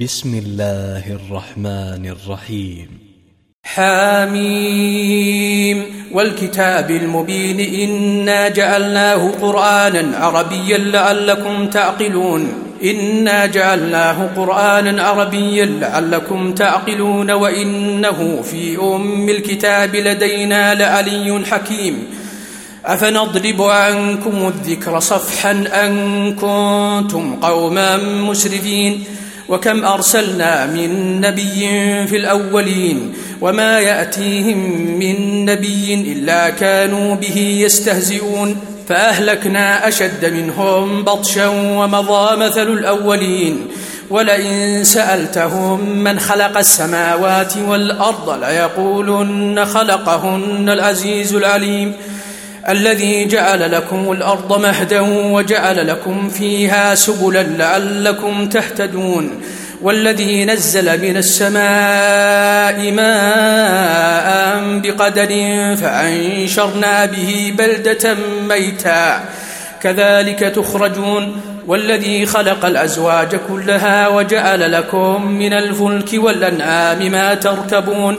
بسم الله الرحمن الرحيم حاميم. والكتاب المبين إنا جعلناه قرآنا عربيا لعلكم تعقلون. إنا جعلناه قرآنا عربيا لعلكم تعقلون. وإنه في أم الكتاب لدينا لعلي حكيم. أفنضرب عنكم الذكر صفحا أن كنتم قوما مسرفين. وكم أرسلنا من نبي في الأولين وما يأتيهم من نبي إلا كانوا به يستهزئون فأهلكنا أشد منهم بطشا ومضى مثل الأولين ولئن سألتهم من خلق السماوات والأرض ليقولن خلقهن العزيز العليم الذي جعل لكم الأرض مهدا وجعل لكم فيها سبلا لعلكم تهتدون والذي نزل من السماء ماء بقدر فأنشرنا به بلدة ميتا. كذلك تخرجون والذي خلق الأزواج كلها وجعل لكم من الفلك والأنعام ما تركبون.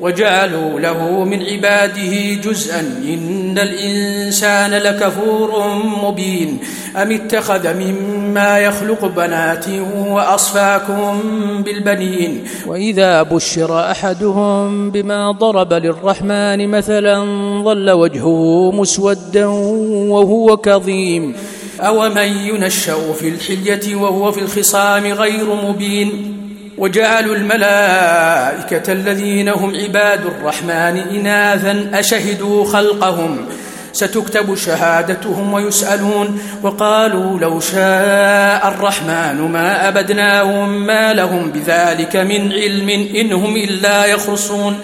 وجعلوا له من عباده جزءا. إن الإنسان لكفور مبين. أم اتخذ مما يخلق بنات وأصفاكم بالبنين؟ وإذا بشر أحدهم بما ضرب للرحمن مثلا ظل وجهه مسودا وهو كظيم. أومن ينشأ في الحلية وهو في الخصام غير مبين؟ وجعلوا الملائكة الذين هم عباد الرحمن إناثا أشهدوا خلقهم. ستكتب شهادتهم ويسألون وقالوا لو شاء الرحمن ما أبدناهم ما لهم بذلك من علم إن هم إلا يخرصون.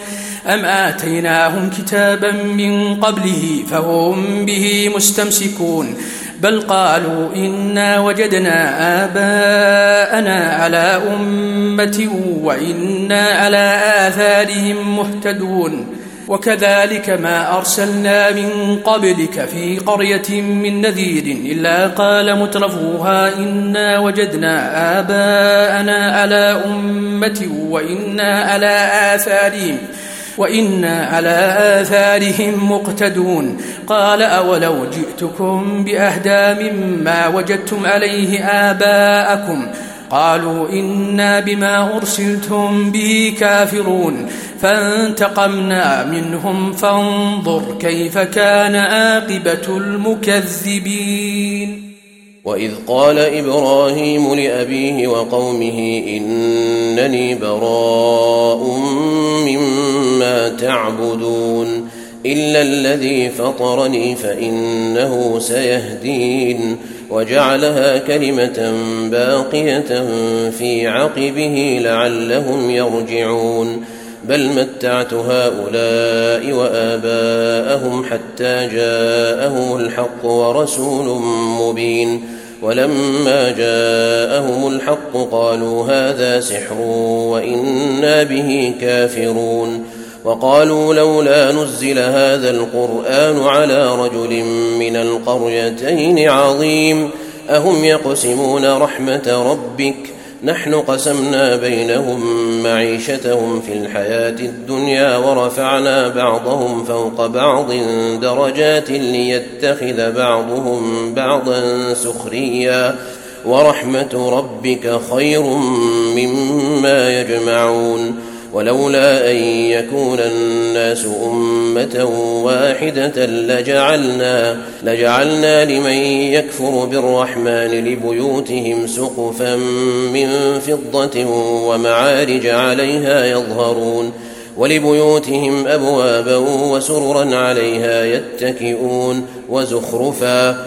أم آتيناهم كتابا من قبله فهم به مستمسكون. بل قالوا إنا وجدنا آباءنا على أمة وإنا على آثارهم مهتدون. وكذلك ما أرسلنا من قبلك في قرية من نذير إلا قال مترفوها إنا وجدنا آباءنا على أمة وإنا على آثارهم وإنا على آثارهم مقتدون. قال أولو جئتكم بأهدى مما وجدتم عليه آباءكم. قالوا إنا بما أرسلتم به كافرون. فانتقمنا منهم فانظر كيف كان عاقبة المكذبين. وإذ قال إبراهيم لأبيه وقومه إنني براء تعبدون إلا الذي فطرني فإنه سيهدين وجعلها كلمة باقية في عقبه لعلهم يرجعون بل متعت هؤلاء وآباءهم حتى جاءهم الحق ورسول مبين ولما جاءهم الحق قالوا هذا سحر وإنا به كافرون وقالوا لولا نزل هذا القرآن على رجل من القريتين عظيم. أهم يقسمون رحمة ربك؟ نحن قسمنا بينهم معيشتهم في الحياة الدنيا ورفعنا بعضهم فوق بعض درجات ليتخذ بعضهم بعضا سخريا. ورحمة ربك خير مما يجمعون. ولولا أن يكون الناس أمة واحدة لجعلنا لجعلنا لمن يكفر بالرحمن لبيوتهم سقفا من فضة ومعارج عليها يظهرون ولبيوتهم أبوابا وسررا عليها يتكئون وزخرفا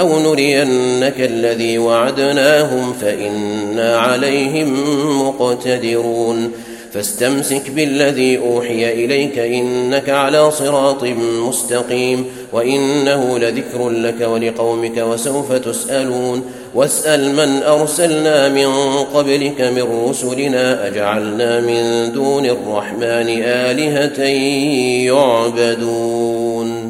أو نرينك الذي وعدناهم فانا عليهم مقتدرون فاستمسك بالذي أوحي إليك إنك على صراط مستقيم وإنه لذكر لك ولقومك وسوف تسألون واسأل من أرسلنا من قبلك من رسلنا أجعلنا من دون الرحمن آلهة يعبدون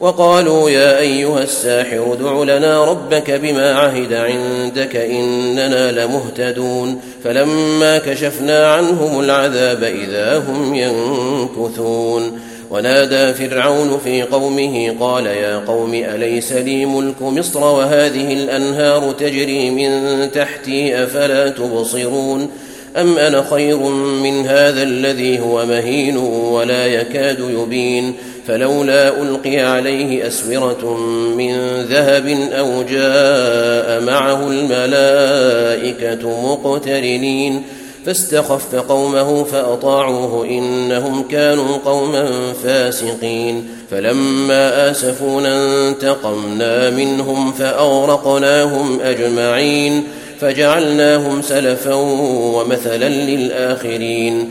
وقالوا يا أيها الساحر ادع لنا ربك بما عهد عندك إننا لمهتدون فلما كشفنا عنهم العذاب إذا هم ينكثون ونادى فرعون في قومه قال يا قوم أليس لي ملك مصر وهذه الأنهار تجري من تحتي أفلا تبصرون أم أنا خير من هذا الذي هو مهين ولا يكاد يبين فلولا ألقي عليه أسورة من ذهب أو جاء معه الملائكة مقترنين فاستخف قومه فأطاعوه إنهم كانوا قوما فاسقين فلما آسفونا انتقمنا منهم فأغرقناهم أجمعين فجعلناهم سلفا ومثلا للآخرين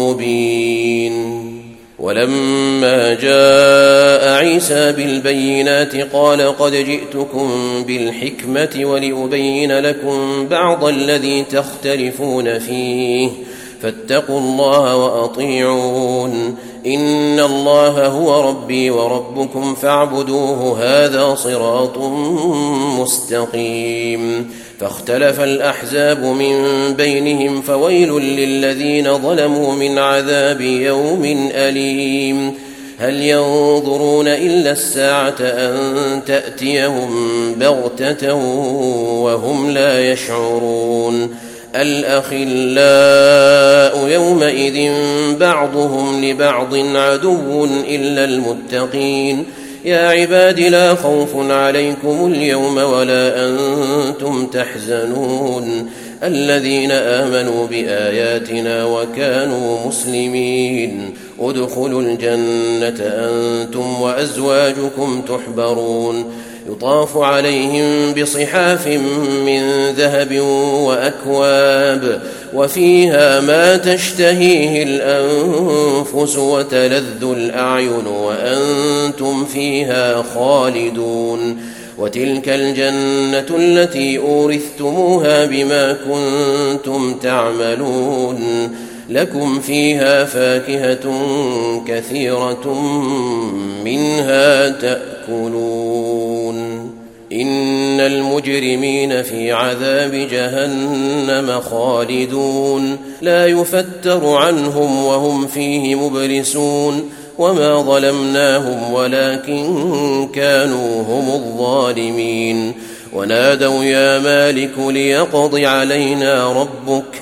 ولما جاء عيسى بالبينات قال قد جئتكم بالحكمة ولأبين لكم بعض الذي تختلفون فيه فاتقوا الله وأطيعون إن الله هو ربي وربكم فاعبدوه هذا صراط مستقيم. فاختلف الأحزاب من بينهم فويل للذين ظلموا من عذاب يوم أليم. هل ينظرون إلا الساعة أن تأتيهم بغتة وهم لا يشعرون؟ الأخلاء يومئذ بعضهم لبعض عدو إلا المتقين. يا عباد لا خوف عليكم اليوم ولا أنتم تحزنون. الذين آمنوا بآياتنا وكانوا مسلمين. ادخلوا الجنة أنتم وأزواجكم تحبرون. يطاف عليهم بصحاف من ذهب وأكواب وفيها ما تشتهيه الأنفس وتلذ الأعين وأنتم فيها خالدون. وتلك الجنة التي أورثتموها بما كنتم تعملون. لكم فيها فاكهة كثيرة منها تأكلون إن المجرمين في عذاب جهنم خالدون لا يفتر عنهم وهم فيه مبلسون وما ظلمناهم ولكن كانوا هم الظالمين ونادوا يا مالك ليقض علينا ربك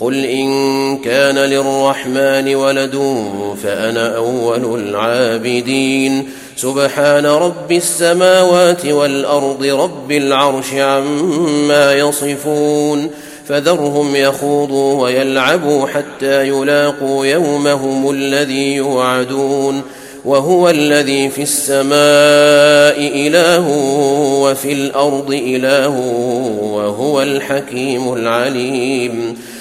قل ان كان للرحمن ولد فانا اول العابدين سبحان رب السماوات والارض رب العرش عما يصفون فذرهم يخوضوا ويلعبوا حتى يلاقوا يومهم الذي يوعدون وهو الذي في السماء اله وفي الأرض اله وهو الحكيم العليم